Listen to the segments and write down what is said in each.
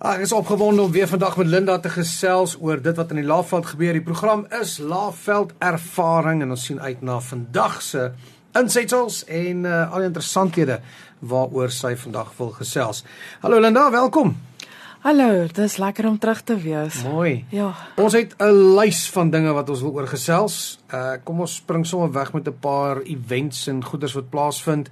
Ek is opgewonde om weer vandag met Linda te gesels oor dit wat in die Laagveld gebeur. Die program is Laagveld Ervaring en ons sien uit na vandag se insetsels en uh, al die interessanthede waaroor sy vandag wil gesels. Hallo Linda, welkom. Hallo, dis lekker om terug te wees. Mooi. Ja. Ons het 'n lys van dinge wat ons wil oor gesels. Uh kom ons spring sommer weg met 'n paar events en goeders wat plaasvind.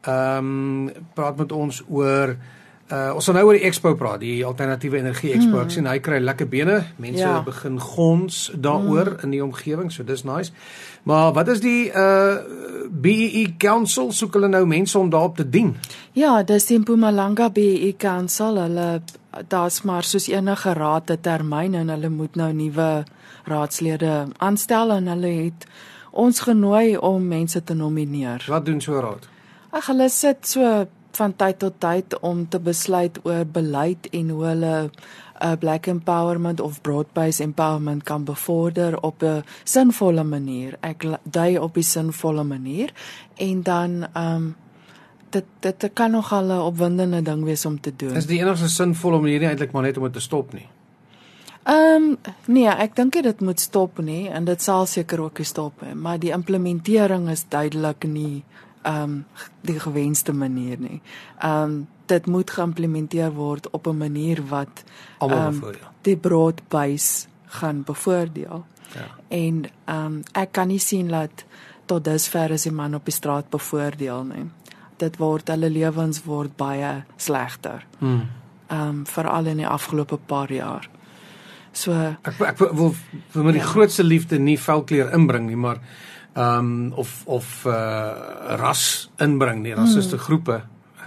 Ehm um, praat met ons oor Uh ons gaan nou oor die expo praat, die alternatiewe energie expo. Mm. Ek sien hy kry lekker bene. Mense ja. begin gons daaroor mm. in die omgewing, so dis nice. Maar wat is die uh BEE e Council soek hulle nou mense om daarop te dien? Ja, dis die Mpumalanga BEE e Council. Hulle daar's maar soos enige raad 'n termyn en hulle moet nou nuwe raadslede aanstel en hulle het ons genooi om mense te nomineer. Wat doen so 'n raad? Ag hulle sit so van tyd tot tyd om te besluit oor beleid en hoe hulle 'n uh, black empowerment of broad-based empowerment kan bevorder op 'n sinvolle manier. Ek dui op 'n sinvolle manier en dan ehm um, dit dit kan nog al 'n opwindende ding wees om te doen. Is die enigste sinvolle manier nie eintlik maar net om dit te stop nie? Ehm um, nee, ek dink dit moet stop nie en dit sal seker ook stop, maar die implementering is duidelik nie ehm um, die gewenste manier nie. Ehm um, dit moet geïmplementeer word op 'n manier wat almal um, bevoordeel. Die broadbase gaan bevoordeel. Ja. En ehm um, ek kan nie sien dat tot dusver is die man op die straat bevoordeel nie. Dit word hulle lewens word baie slegter. Hmm. Ehm um, veral in die afgelope paar jaar. So ek ek wil vir my die ja. grootste liefde nie velkleur inbring nie, maar um of of uh ras inbring nie. Rassiste hmm. groepe.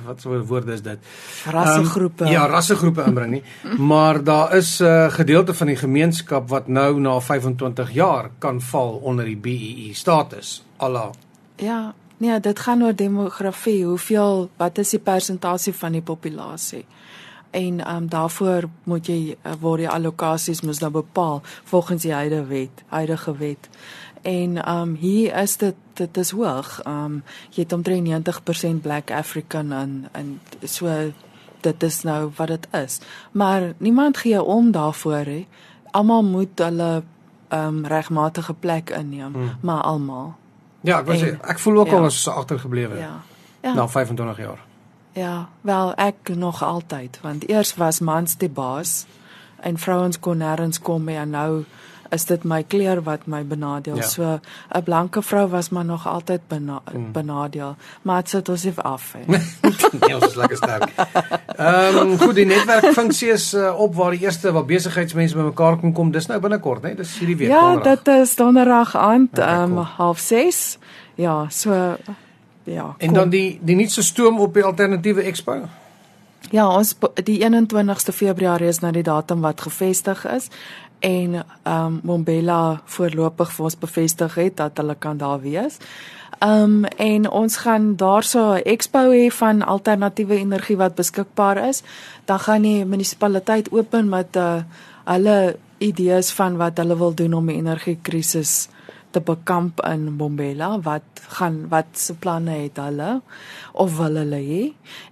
Wat so 'n woord is dit? Rassegroepe. um, ja rassegroepe inbring nie. Maar daar is 'n uh, gedeelte van die gemeenskap wat nou na 25 jaar kan val onder die BEE e status alla ja nee dit gaan oor demografie. Hoeveel wat is die persentasie van die populasie? En um daarvoor moet jy uh, word die allokasies moet nou bepaal volgens die huidige wet huidige wet en um hier is dit dit is hoog. Um jy het omtrent 90% black african en en so dit is nou wat dit is. Maar niemand gee om daarvoor hè. Almal moet hulle um regmatige plek inneem, hmm. maar almal. Ja, ek sê ek voel ook ja. al as agtergeblewe. Ja. ja. Na 25 jaar. Ja, wel ek nog altyd want eers was mans die baas en vrouens kon nêrens kom mee en nou is dit my kleur wat my benadeel. Ja. So 'n blanke vrou was maar nog altyd bena mm. benadeel, maar dit sit ons nie af nee, ons is lekker sterk. Ehm um, goed, die netwerkfunksie is uh, op waar die eerste wat besigheidsmense bymekaar kom kom. Dis nou binnekort, né? Dis hierdie week. Ja, donderdag. dit is donderdag aand, ehm um, 06:30. Ja, so ja. En kom. dan die die nuutste stoom op die alternatiewe expo. Ja, ons die 21ste Februarie is nou die datum wat gevestig is en ehm um, Mombela voorlopig vir ons bevestig het dat hulle kan daar wees. Ehm um, en ons gaan daarso 'n expo hê van alternatiewe energie wat beskikbaar is. Dan gaan die munisipaliteit open met uh, hulle idees van wat hulle wil doen om die energiekrisis te bekamp in Mombela. Wat gaan wat se planne het hulle of wil hulle hê?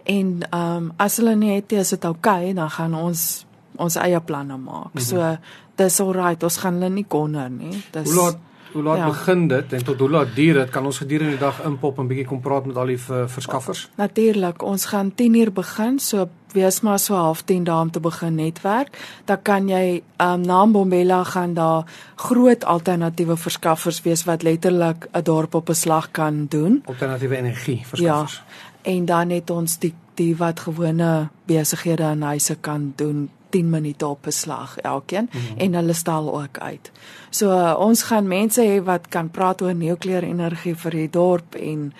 En ehm um, as hulle nie het, is dit oukei, okay, dan gaan ons ons eie planne maak. Mm -hmm. So dis alright, ons gaan hulle nie konner nie. Dis Hoe laat hoe laat ja. begin dit en tot hoe laat duur dit? Kan ons gedurende die dag inpop en bietjie kom praat met al die verskaffers? Natuurlik, ons gaan 10uur begin, so wees maar so half 10 dae om te begin netwerk. Dan kan jy um, na Bombela gaan daar groot alternatiewe verskaffers wees wat letterlik 'n dorp op 'n slag kan doen. Alternatiewe energie verskaffers. Ja. En dan het ons die die wat gewone besighede in huise kan doen 10 minute op 'n slag elkeen mm -hmm. en hulle stel ook uit. So uh, ons gaan mense hê wat kan praat oor nukleêre energie vir die dorp en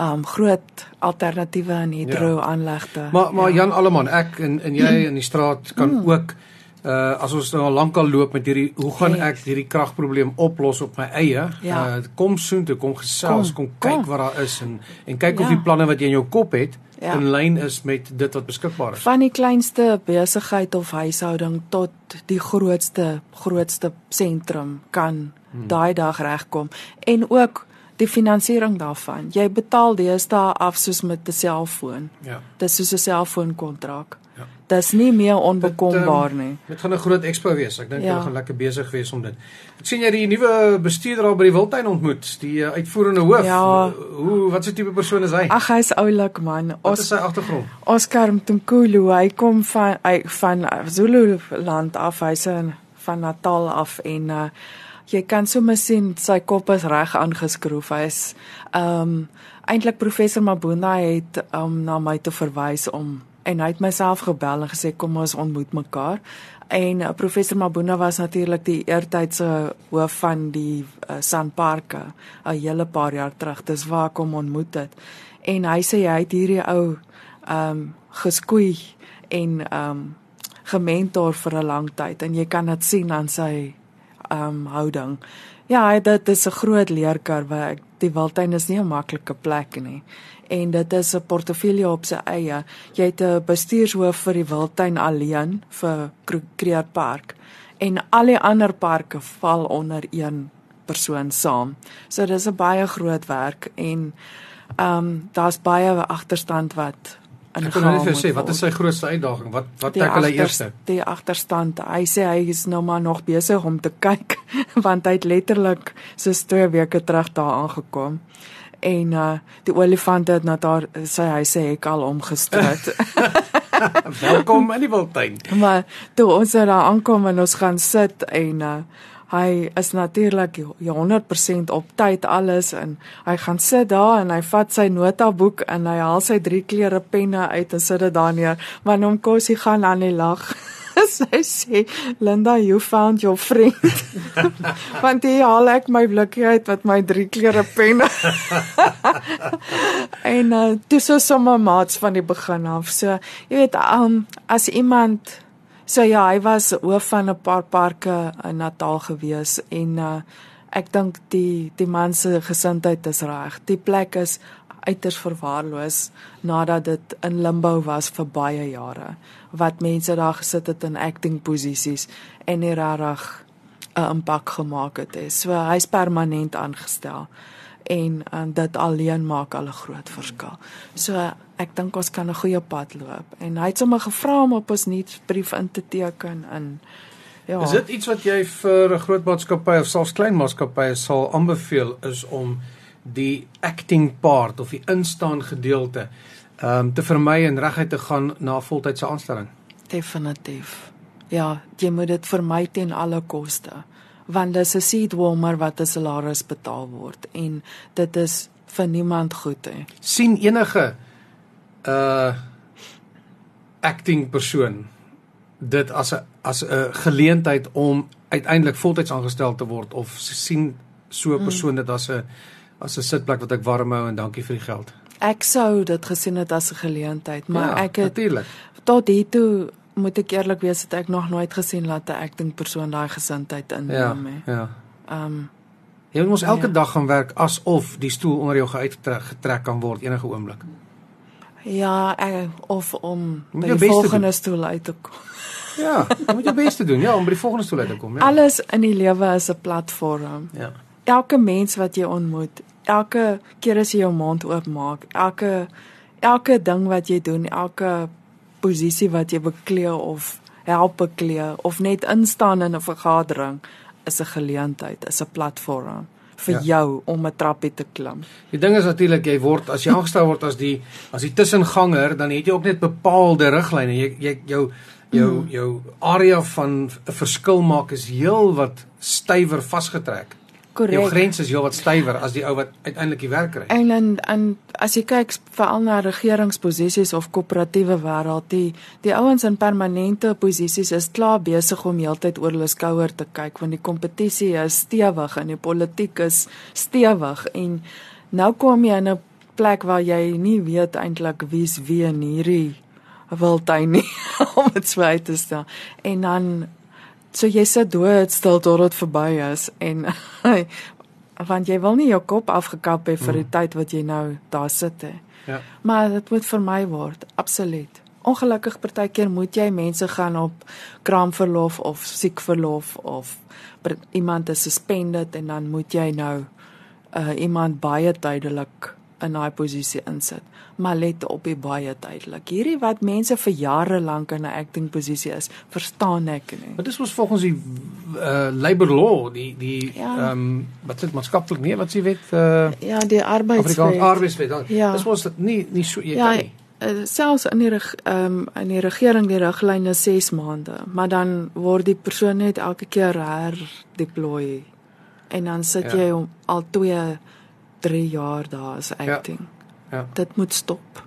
um groot alternatiewe aan hidro aanlegte. Ja. Maar maar ja. Jan Alleman, ek en en jy in die straat kan mm. ook uh as ons nou al lankal loop met hierdie hoe gaan ek hierdie kragprobleem oplos op my eie? Ja. Uh kom soontoe, kom gesels, kom, kom kyk kom. wat daar is en en kyk ja. of die planne wat jy in jou kop het ja. in lyn is met dit wat beskikbaar is. Van die kleinste besigheid of huishouding tot die grootste grootste sentrum kan hmm. daai dag regkom en ook die finansiering daarvan. Jy betaal deesdae af soos met 'n selfoon. Ja. Dis soos 'n selfoonkontrak. Ja. Dis nie meer onbekombaar Dit, ehm, nie. Dit gaan 'n groot expo wees. Ek dink Ja. hulle gaan lekker besig wees om dit. Ek sien jy die nuwe bestuurder daar by die Wildtuin ontmoet, die uh, uitvoerende hoof. Ja. Hoe wat se tipe persoon is hy? Ag hy's oulik man. Wat is sy agtergrond? Oscar Mtunkulu, hy kom van hy van Zulu land af, hy's van Natal af en uh, jy kan sommer sien sy kop is reg aangeskroef. Hy's ehm um, eintlik professor Mabunda het um, na my toe verwys om en hy het myself gebel en gesê kom ons ontmoet mekaar. En uh, professor Mabunda was natuurlik die eertydse hoof van die uh, Sanparke 'n hele paar jaar terug. Dis waar ek hom ontmoet het. En hy sê hy het hierdie ou ehm um, geskoei en ehm um, gementor vir 'n lang tyd en jy kan dit sien aan sy ehm um, houding. Ja, dit is 'n groot leerkurwe. Die Wildtuin is nie 'n maklike plek nie. En dit is 'n portefeulje op sy eie. Jy het 'n bestuurshoof vir die Wildtuin alleen vir Kruger Park en al die ander parke val onder een persoon saam. So dis 'n baie groot werk en ehm um, daar's baie agterstand wat Ek kan nou net vir sê, wat is sy grootste uitdaging? Wat wat tackle hy eerste? Die agterstand. Hy sê hy is nou maar nog besig om te kyk want hy het letterlik soos 2 weke terug daar aangekom. En uh die olifant het na daar sy hy sê hek al omgestoot. Welkom in die Wildtuin. maar toe ons nou daar aankom en ons gaan sit en uh hy is natuurlik 100% op tyd alles en hy gaan sit daar en hy vat sy notaboek en hy haal sy drie kleure penne uit en sit dit daar neer want hom kos hy gaan aan die lag. sy sê Linda you found your friend. want hier haal ek my blikkie uit met my drie kleure penne. en uh, dis so sommer maats van die begin af. So jy weet um, as iemand So ja, hy was hoof van 'n paar parke in Natal gewees en uh ek dink die die man se gesindheid is reg. Die plek is uiters verwaarloos nadat dit in limbo was vir baie jare. Wat mense daar gesit het in acting posisies en nie regtig 'n impak gemaak het. He. So hy's permanent aangestel en en dit alleen maak al 'n groot verskil. So ek dink ons kan 'n goeie pad loop en hy het sommer gevra om op ons nuusbrief in te teken in ja. Is dit iets wat jy vir 'n groot maatskappy of selfs klein maatskappye sal aanbeveel is om die acting part of die instaan gedeelte ehm um, te vermy en reguit te gaan na 'n voltydse aanstelling? definitief. Ja, jy moet dit vermy ten alle koste want dis 'n seat warmer wat 'n salaris betaal word en dit is vir niemand goed hè. sien enige uh acting persoon dit as 'n as 'n geleentheid om uiteindelik voltyds aangestel te word of sien so 'n persoon dit as 'n as 'n sitplek wat ek warm hou en dankie vir die geld. Ek sou dit gesien het as 'n geleentheid, maar ja, ek het natuurlik. tot hier toe moet ek eerlik wees dat ek nog nooit gesien dat 'n acting persoon daai gesindheid Ja, inneem hè. ja. Ehm um, Jy moet mos elke Ja. dag gaan werk asof die stoel onder jou geuitgetrek getrek kan word enige oomblik. ja, ek, of om by die volgende stoel uit te kom. Ja, jy moet jou bes te doen. Ja, om by die volgende stoel uit te kom, ja. Alles in die lewe is 'n platform. Ja. elke mens wat jy ontmoet, elke keer as jy jou mond oopmaak, elke elke ding wat jy doen, elke posisie wat jy beklee of help beklee of net instaan in 'n vergadering is 'n geleentheid, is 'n platform vir Ja. jou om 'n trappie te klim. Die ding is natuurlik jy word as jy aangestel word as die as die tussenganger, dan het jy ook net bepaalde riglyne. Jy jy jou jou mm. jou area van 'n verskil maak is heel wat stywer vasgetrek. Jou Korrek. grens is heel wat stywer as die ou wat uiteindelik die werk kry. En en en as jy kyk veral na regeringsposisies of koöperatiewe wêreld, die die ouens in permanente posisies is klaar besig om heeltyd oor hulle skouer te kyk want die kompetisie is stewig en die politiek is stewig en nou kom jy in 'n plek waar jy nie weet eintlik wie's wie in hierdie wildtuin nie om dit so uit te stel. En dan so jy sit doodstil tot dit verby is en want jy wil nie jou kop afgekap hê vir die tyd wat jy nou daar sit hè. Ja. Maar dit moet vir my word, absoluut. Ongelukkig partykeer moet jy mense gaan op kraamverlof of siekverlof of per- iemand is suspended en dan moet jy nou uh, iemand baie tydelik in daai posisie insit. Maar let op die baie tydelik. Hierdie wat mense vir jare lank in 'n acting posisie is, verstaan ek nie. Maar dis mos volgens die uh labor law, die die Ja. ehm um, wat is dit maatskaplik nee, wat s'ie wet uh Ja, die arbeidswet. arbeidswet. dan- Ja. Dis mos dit nie nie so jy Ja, kan nie. eh, selfs in die ehm um, in die regering die riglyne is 6 maande, maar dan word die persoon net elke keer herdeploy en dan sit Ja. jy om, al 2 3 jaar daar as acting. Ja. Dit moet stop.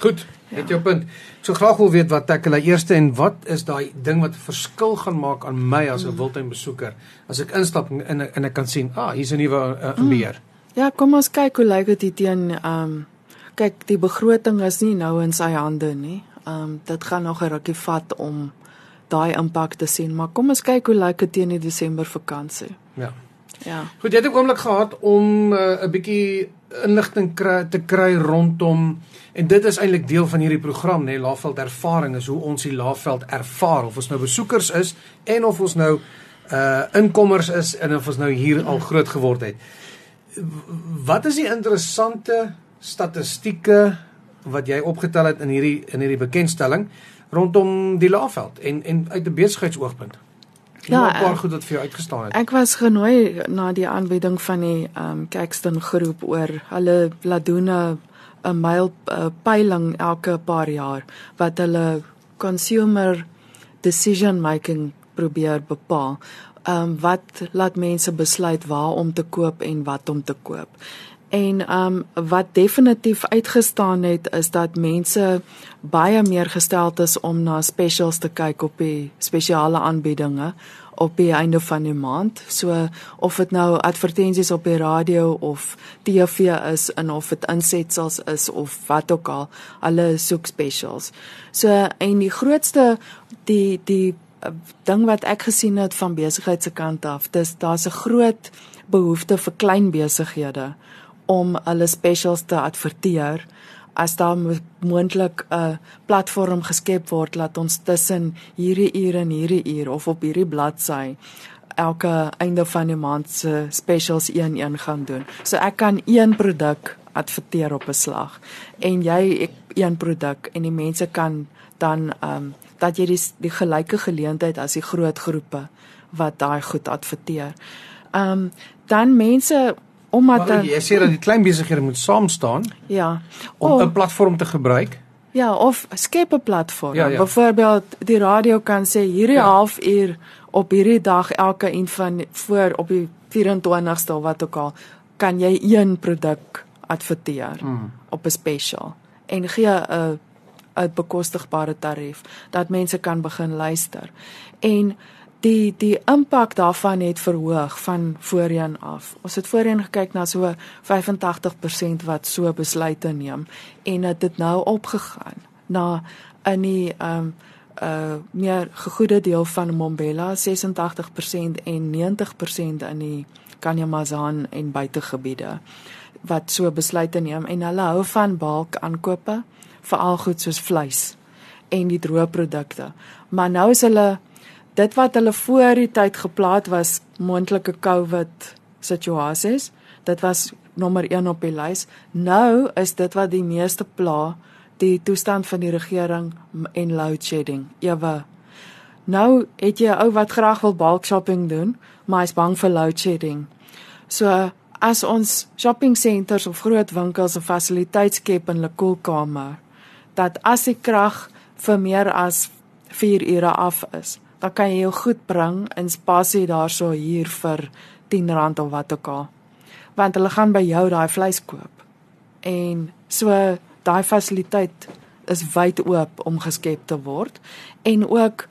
Goed, het jou punt. Ek sou graag wil weet wat tackle eerste en wat is daai ding wat 'n verskil gaan maak aan my as 'n wildtuin besoeker as ek instap en en, en ek kan sien, ah, hier's 'n nuwe uh, uh, beer. Ja, kom ons kyk hoe lyk dit teen ehm um, kyk die begroting is nie nou in sy hande nie. Ehm um, dit gaan nog 'n rukkie vat om daai impak te sien, maar kom ons kyk hoe lyk dit teen die Desember vakansie. Ja. Ja. Goed, jy het 'n oomblik gehad om uh, 'n bietjie inligting kry, te kry rondom en dit is eintlik deel van hierdie program, nê, nee, Laagveld ervaring is hoe ons die Laagveld ervaar of ons nou besoekers is en of ons nou uh inkommers is en of ons nou hier al groot geword het. Wat is die interessante statistieke wat jy opgetel het in hierdie in hierdie bekendstelling rondom die Laagveld en en uit 'n besigheidsoogpunt? Ja, 'n paar goed wat vir jou uitgestaan het. Ek was genooi na die aanbieding van die ehm um, Caxton groep oor hulle laat doen 'n 'n myl uh, peiling elke paar jaar wat hulle consumer decision making probeer bepaal. Ehm um, wat laat mense besluit waar om te koop en wat om te koop. En um, wat definitief uitgestaan het is dat mense baie meer gesteld is om na specials te kyk op die spesiale aanbiedinge op die einde van die maand. So of dit nou advertensies op die radio of TV is en of dit insetsels is of wat ook al, hulle soek specials. So en die grootste die die uh, ding wat ek gesien het van besigheid se kant af, dis daar's 'n groot behoefte vir klein besighede om hulle specials te adverteer as daar mo- moontlik 'n platform geskep word laat ons tussen hierdie uur en hierdie uur of op hierdie bladsy elke einde van die maand se specials een-een gaan doen. So ek kan een produk adverteer op 'n slag en jy ek een produk en die mense kan dan ehm um, dat jy die die gelyke geleentheid as die groot groepe wat daai goed adverteer. Ehm um, dan mense omdat Maar jy sê dat die klein besighede moet saam staan ja. om Oh, 'n platform te gebruik. Ja, of skep 'n platform. Ja, ja. Byvoorbeeld die radio kan sê hierdie ja. halfuur op hierdie dag elke een van voor op die 24ste of wat ook al kan jy een produk adverteer Mm. op 'n special en gee 'n 'n bekostigbare tarief dat mense kan begin luister. En die die impak daarvan het verhoog van voorheen af. Ons het voorheen gekyk na so 85% wat so besluite neem en dit het nou opgegaan na in die ehm um, uh meer gegoede deel van Mombela 86% en 90% in die Kanyamazan en buitegebiede wat so besluite neem en hulle hou van balk aankope veral goed soos vleis en die droë produkte. Maar nou is hulle dit wat hulle voor die tyd geplaas was moontlike COVID situasies, dit was nommer 1 op die lys. Nou is dit wat die meeste pla die toestand van die regering en load shedding. Ewe Nou het jy 'n ou wat graag wil bulk shopping doen, maar hy's bang vir load shedding. So as ons shopping centers of groot winkels 'n fasiliteit skep in 'n koelkamer dat as die krag vir meer as 4 ure af is, dan kan jy jou goed bring in spasie daarso hier vir R10 of wat ook al. Want hulle gaan by jou daai vleis koop. En so daai fasiliteit is wyd oop om geskep te word en ook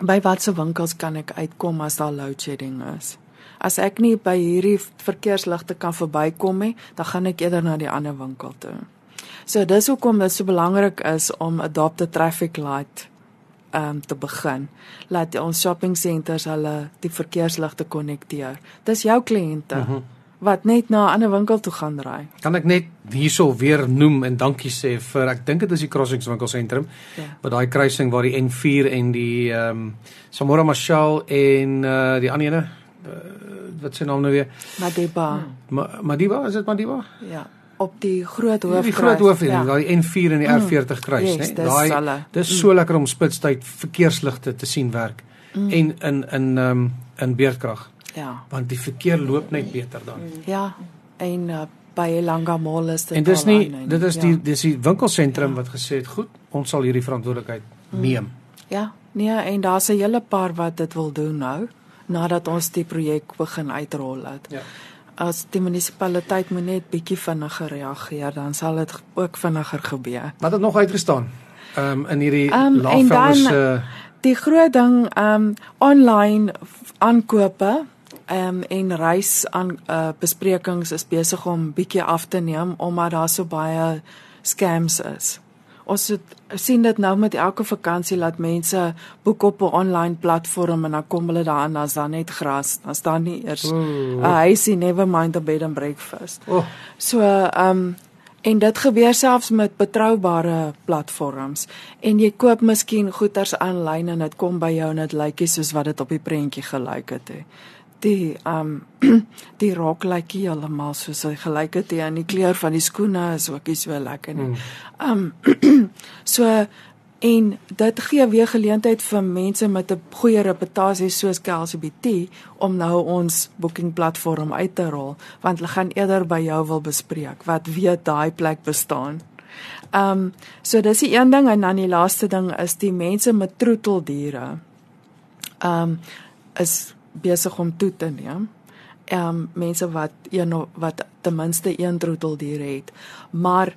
by watse winkels kan ek uitkom as daar load shedding is. As ek nie by hierdie verkeersligte kan verbykom nie, dan gaan ek eerder na die ander winkel toe. So dis hoekom dit so belangrik is om adopt a traffic light um te begin. Laat ons shopping centers hulle die verkeersligte konnekteer. Dis jou kliënte mm -hmm. wat net na 'n ander winkel toe gaan ry. Kan ek net hierso weer noem en dankie sê vir ek dink dit is die Crossings winkelsentrum Ja. met daai kruising waar die N4 en die ehm um, Samora Machel en uh die ander ene uh, wat se naam nou weer? Madiba. Ma Madiba, is dit Madiba? Ja. Op die groot hoof. Die groot hoof hier, ja. daai N4 en die R40 kruis, yes, né? Daai dis so lekker om spitstyd verkeersligte te sien werk. En in in um, in beerdkrag, Ja. want die verkeer loop net beter dan. Ja. En uh, by Langa Mall is dit En dis nie aan, en- dit is ja. die dis die winkelsentrum wat gesê het, goed, ons sal hierdie verantwoordelikheid neem. Ja, nee, en daar's 'n hele paar wat dit wil doen nou nadat ons die projek begin uitrol het. Ja. As die munisipaliteit moet net bietjie vinniger reageer, dan sal dit ook vinniger gebeur. Wat het nog uitgestaan? Ehm um, in hierdie Ehm, en Laagvelders dan- se Die groot ding um online aankope um en reis aan uh, besprekings is besig om bietjie af te neem omdat daar so baie scams is. Ons het, sien dit nou met elke vakansie dat mense boek op 'n online platform en dan kom hulle daaraan as daar net gras, dan staan nie eers 'n Ooh. huisie never mind a bed and breakfast. Oh, So ehm um, en dit gebeur selfs met betroubare platforms. En jy koop miskien goeders aanlyn en dit kom by jou en dit lyk nie soos wat dit op die prentjie gelyk het nie. Die ehm um, die rok lyk nie heeltemal soos hy gelyk het nie en die kleur van die skoene is ook nie so lekker nie. Ehm um, so en dit gee weer geleentheid vir mense met 'n goeie reputasie soos KLCBT om nou ons booking platform uit te rol want hulle gaan eerder by jou wil bespreek wat weet daai plek bestaan. Ehm um, so dis die een ding en dan die laaste ding is die mense met troeteldiere. Ehm um, is besig om toe te neem. Ehm um, mense wat een wat ten minste een troeteldier het. Maar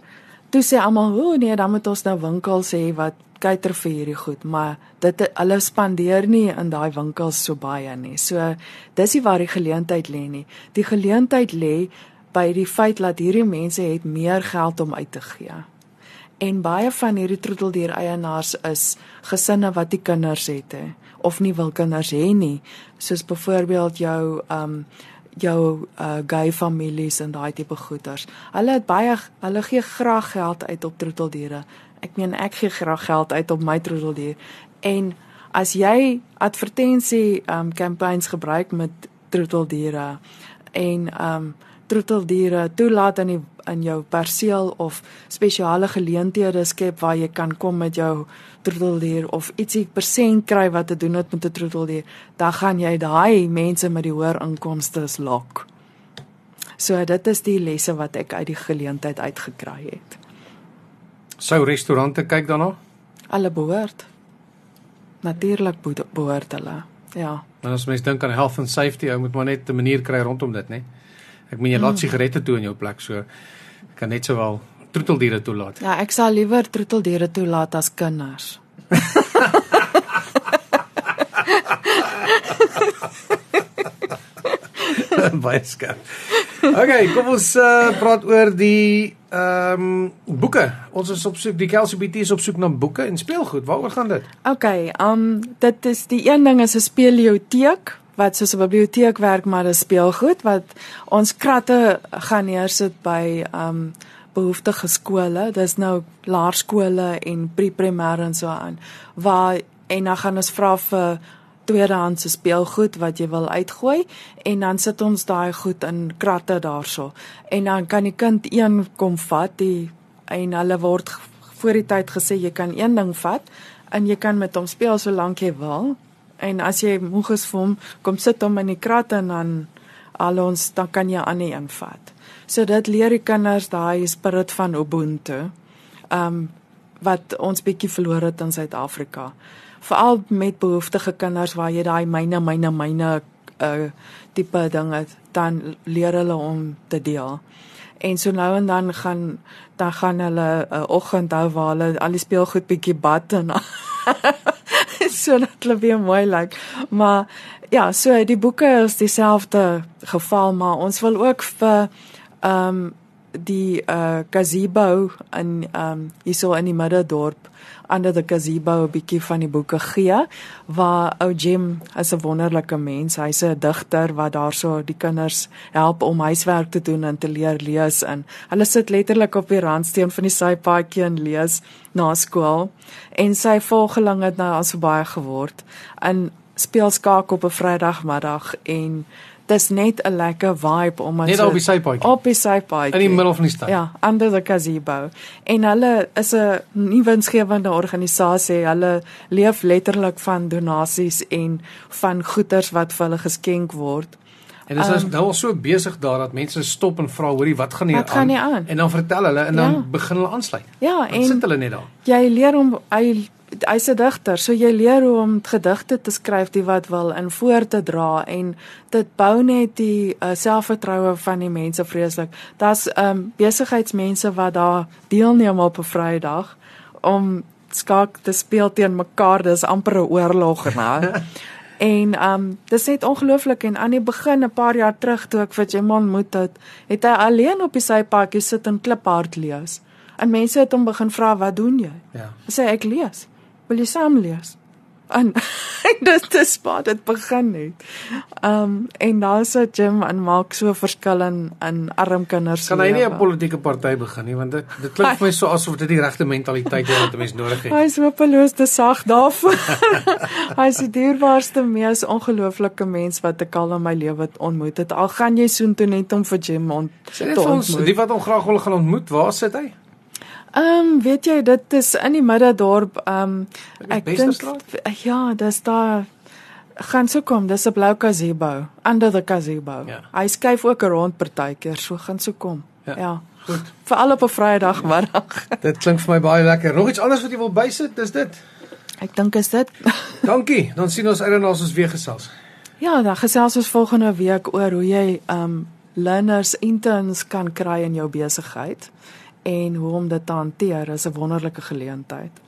toe sê almal, "O oh, nee, dan moet ons nou winkels hê wat kyker vir hierdie goed." Maar dit hulle spandeer nie in daai winkels so baie nie. So dis nie waar die geleentheid lê nie. Die geleentheid lê by die feit dat hierdie mense het meer geld om uit te gee. En baie van hierdie troeteldier eienaars is gesinne wat nie kinders het hè of nie wil kinders hê nie, soos byvoorbeeld jou um jou uh gay families en daai tipe goeders. Hulle het baie hulle gee graag geld uit op troeteldiere. Ek meen ek gee graag geld uit op my troeteldier. En as jy advertensie um campaigns gebruik met troeteldiere en um troeteldiere toelaat in die in jou perseel of spesiale geleenthede skep waar jy kan kom met jou troeteldier of ietsie persent kry wat te doen het met 'n troeteldier, dan gaan jy daai mense met die hoër inkomste lok. So dit is die lesse wat ek uit die geleentheid uitgekry het. sou restaurante kyk daarna? Alle behoort. Natuurlik beho- behoort hulle. Ja. En as mens dink aan health and safety, ou moet maar net 'n manier kry rondom dit, né? Ek meen jy laat sigarette toe in jou plek, so kan net sowel troeteldiere toelaat. Ja, ek sal liewer troeteldiere toelaat as kinders. Baie skerp. Okay, kom ons uh, praat oor die ehm um, boeke. Ons is op soek die KLCBT is op soek na boeke en speelgoed. Waaroor gaan dit? Okay, um dit is die een ding is 'n speelioteek wat soos 'n biblioteek werk maar 'n speelgoed wat ons kratte gaan neersit by um behoeftige skole. Dis nou laerskole en pre-primêr en so aan. Waar en dan gaan ons vra vir tweedehandse speelgoed wat jy wil uitgooi en dan sit ons daai goed in kratte daarso. En dan kan die kind een kom vat die en hulle word voor die tyd gesê jy kan een ding vat en jy kan met hom speel solank jy wil. En as jy moeg is vir hom, kom sit hom in die krat en dan al ons dan kan jy 'n ander een vat. So dit leer die kinders daai spirit van Ubuntu. Um wat ons bietjie verloor het in Suid-Afrika. Veral met behoeftige kinders waar jy daai myne myne myne uh tipe ding het, dan leer hulle om te deel. En so nou en dan gaan dan gaan hulle 'n uh, oggend hou waar hulle al die speelgoed bietjie bad en so dat hulle weer mooi lyk. Maar ja, so die boeke is dieselfde geval, maar ons wil ook vir ehm um, die uh gazebo in ehm um, hierso in die middedorp onder die gazebo 'n bietjie van die boeke gee waar ou Jim is 'n wonderlike mens. Hy's 'n digter wat daarso die kinders help om huiswerk te doen en te leer lees in. Hulle sit letterlik op die randsteen van die sypaadjie en lees na skool. En sy volgeling het nou al so baie geword. In speel skaak op 'n Vrydagmiddag en dis net 'n lekker vibe om Net daar op die sypaadjie. op die sypaadjie In die middel van die stad. Ja, under the gazebo. En hulle is 'n nie winsgewende organisasie. Hulle leef letterlik van donasies en van goederes wat vir hulle geskenk word. En dis um, nou al so besig daar dat mense stop en vra hoorie wat gaan hier Wat gaan hier aan? En dan vertel hulle en dan Ja. begin hulle aansluit. Ja, Dan en sit hulle net daar. jy leer hom hy hy's 'n digter, so jy leer hoe om gedigte te skryf die wat wil in voor te dra en dit bou net die uh, selfvertroue van die mense vreeslik. Daar's um besigheidsmense wat daar deelneem op 'n Vrydag om skaak te speel teen mekaar. Dis amper 'n oorlog nou. En um dis net ongelooflik en aan die begin 'n paar jaar terug toe ek vir Jim ontmoet het, het hy alleen op die sypaadjie sit en kliphard lees. En mense het hom begin vra, "Wat doen jy?" Ja. Hy sê ek lees. Wil jy saam lees? En dit is wat dit begin het. Um en daar is 'n gym en maak so verskil in in arm kinders. Kan hy nie 'n politieke party begin nie want dit dit klink vir my so asof dit die regte mentaliteit is wat 'n mens nodig het. Hy is hopeloos te sag daarvoor. hy is die dierbaarste, mees ongelooflike mens wat ek al in my lewe ontmoet het. Al gaan jy soontoe net om vir Jim ont Sê net te vir ons, ontmoet. die wat hom graag wil gaan ontmoet, waar sit hy? Ehm um, weet jy dit is in die middedorp ehm um, ek dink ja, dis daar gaan so kom, dis 'n blou gazebo, under the gazebo. Ja. Hy skuif ook 'n rond partykeer, so gaan so kom. Ja. ja. Goed. Veral op 'n Vrydag middag. Dit klink vir my baie lekker. Nog iets anders wat jy wil bysit? Dis dit. ek dink is dit. Dankie. Dan sien ons uit en as ons weer gesels. ja, dan gesels ons volgende week oor hoe jy ehm um, learners interns kan kry in jou besigheid en hoe om dit te hanteer is 'n wonderlike geleentheid.